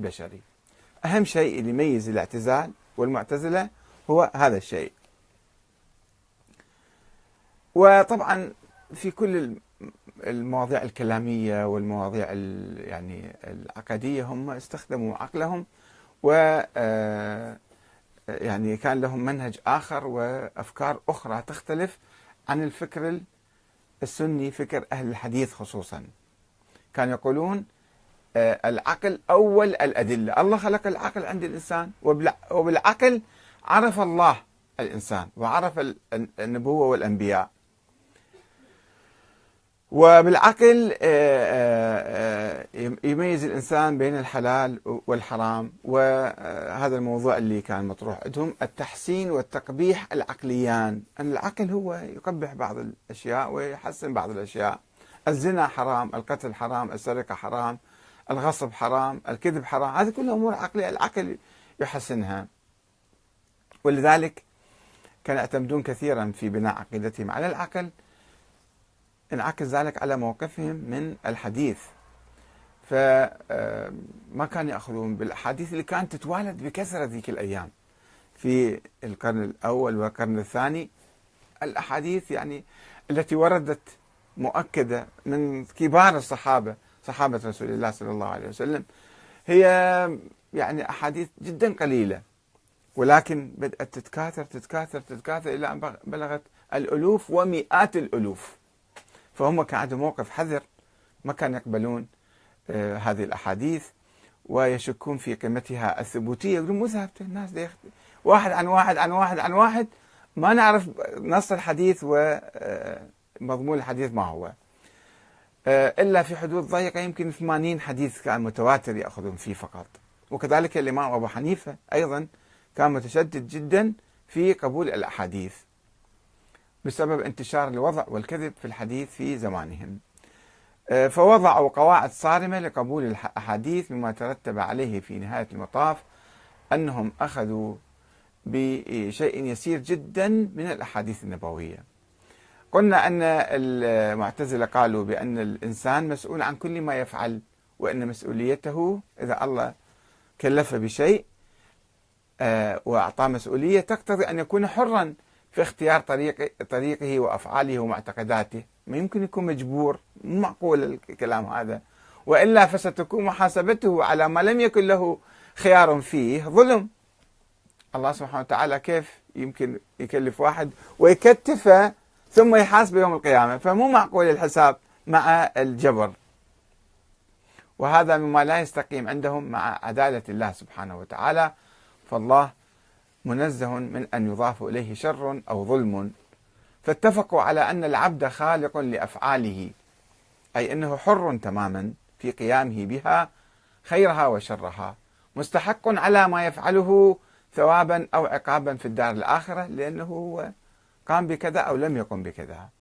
البشري أهم شيء اللي يميز الاعتزال والمعتزلة هو هذا الشيء. وطبعا في كل المواضيع الكلامية والمواضيع يعني العقدية هم استخدموا عقلهم و آه، يعني كان لهم منهج آخر وأفكار أخرى تختلف عن الفكر السني فكر أهل الحديث خصوصا. كانوا يقولون العقل أول الأدلة. الله خلق العقل عند الإنسان وبالعقل عرف الله الإنسان وعرف النبوة والأنبياء. وبالعقل آه، آه، يميز الإنسان بين الحلال والحرام وهذا الموضوع اللي كان مطروح عندهم التحسين والتقبيح العقليان. أن العقل هو يقبح بعض الأشياء ويحسن بعض الأشياء. الزنا حرام القتل حرام السرقة حرام. الغصب حرام الكذب حرام هذه كلها أمور عقلية العقل يحسنها. ولذلك كانوا يعتمدون كثيرا في بناء عقيدتهم على العقل انعكس ذلك على موقفهم من الحديث. فما آه، كانوا يأخذون بالأحاديث اللي كانت تتوالد بكثرة ذيك الأيام. في القرن الأول والقرن الثاني الأحاديث يعني التي وردت مؤكدة من كبار الصحابة صحابة رسول الله صلى الله عليه وسلم هي يعني أحاديث جدا قليلة ولكن بدأت تتكاثر تتكاثر تتكاثر إلى أن بلغت الألوف ومئات الألوف. فهم كان عندهم موقف حذر ما كانوا يقبلون آه، هذه الأحاديث ويشكون في قيمتها الثبوتية يقولون مو ثابتة الناس واحد عن واحد عن واحد عن واحد ما نعرف نص الحديث ومضمون آه، الحديث ما هو. إلا في حدود ضيقة يمكن 80 حديث كان متواتر يأخذون فيه فقط. وكذلك الإمام أبو حنيفة أيضا كان متشدد جدا في قبول الأحاديث بسبب انتشار الوضع والكذب في الحديث في زمانهم. آه، فوضعوا قواعد صارمة لقبول الأحاديث مما ترتب عليه في نهاية المطاف أنهم أخذوا بشيء يسير جدا من الأحاديث النبوية. قلنا أن المعتزلة قالوا بأن الإنسان مسؤول عن كل ما يفعل وأن مسؤوليته إذا الله كلفه بشيء آه، وأعطاه مسؤولية تقتضي أن يكون حرا في اختيار طريق طريقه وأفعاله ومعتقداته. ما يمكن يكون مجبور مو معقول الكلام هذا. وإلا فستكون محاسبته على ما لم يكن له خيار فيه ظلم. الله سبحانه وتعالى كيف يمكن يكلف واحد ويكتفه ثم يحاسبه يوم القيامة. فمو معقول الحساب مع الجبر. وهذا مما لا يستقيم عندهم مع عدالة الله سبحانه وتعالى. فالله منزه من أن يضاف إليه شر أو ظلم. فاتفقوا على أن العبد خالق لأفعاله. أي أنه حر تماما في قيامه بها خيرها وشرها. مستحق على ما يفعله ثوابا أو عقابا في الدار الآخرة لأنه قام بكذا أو لم يقم بكذا.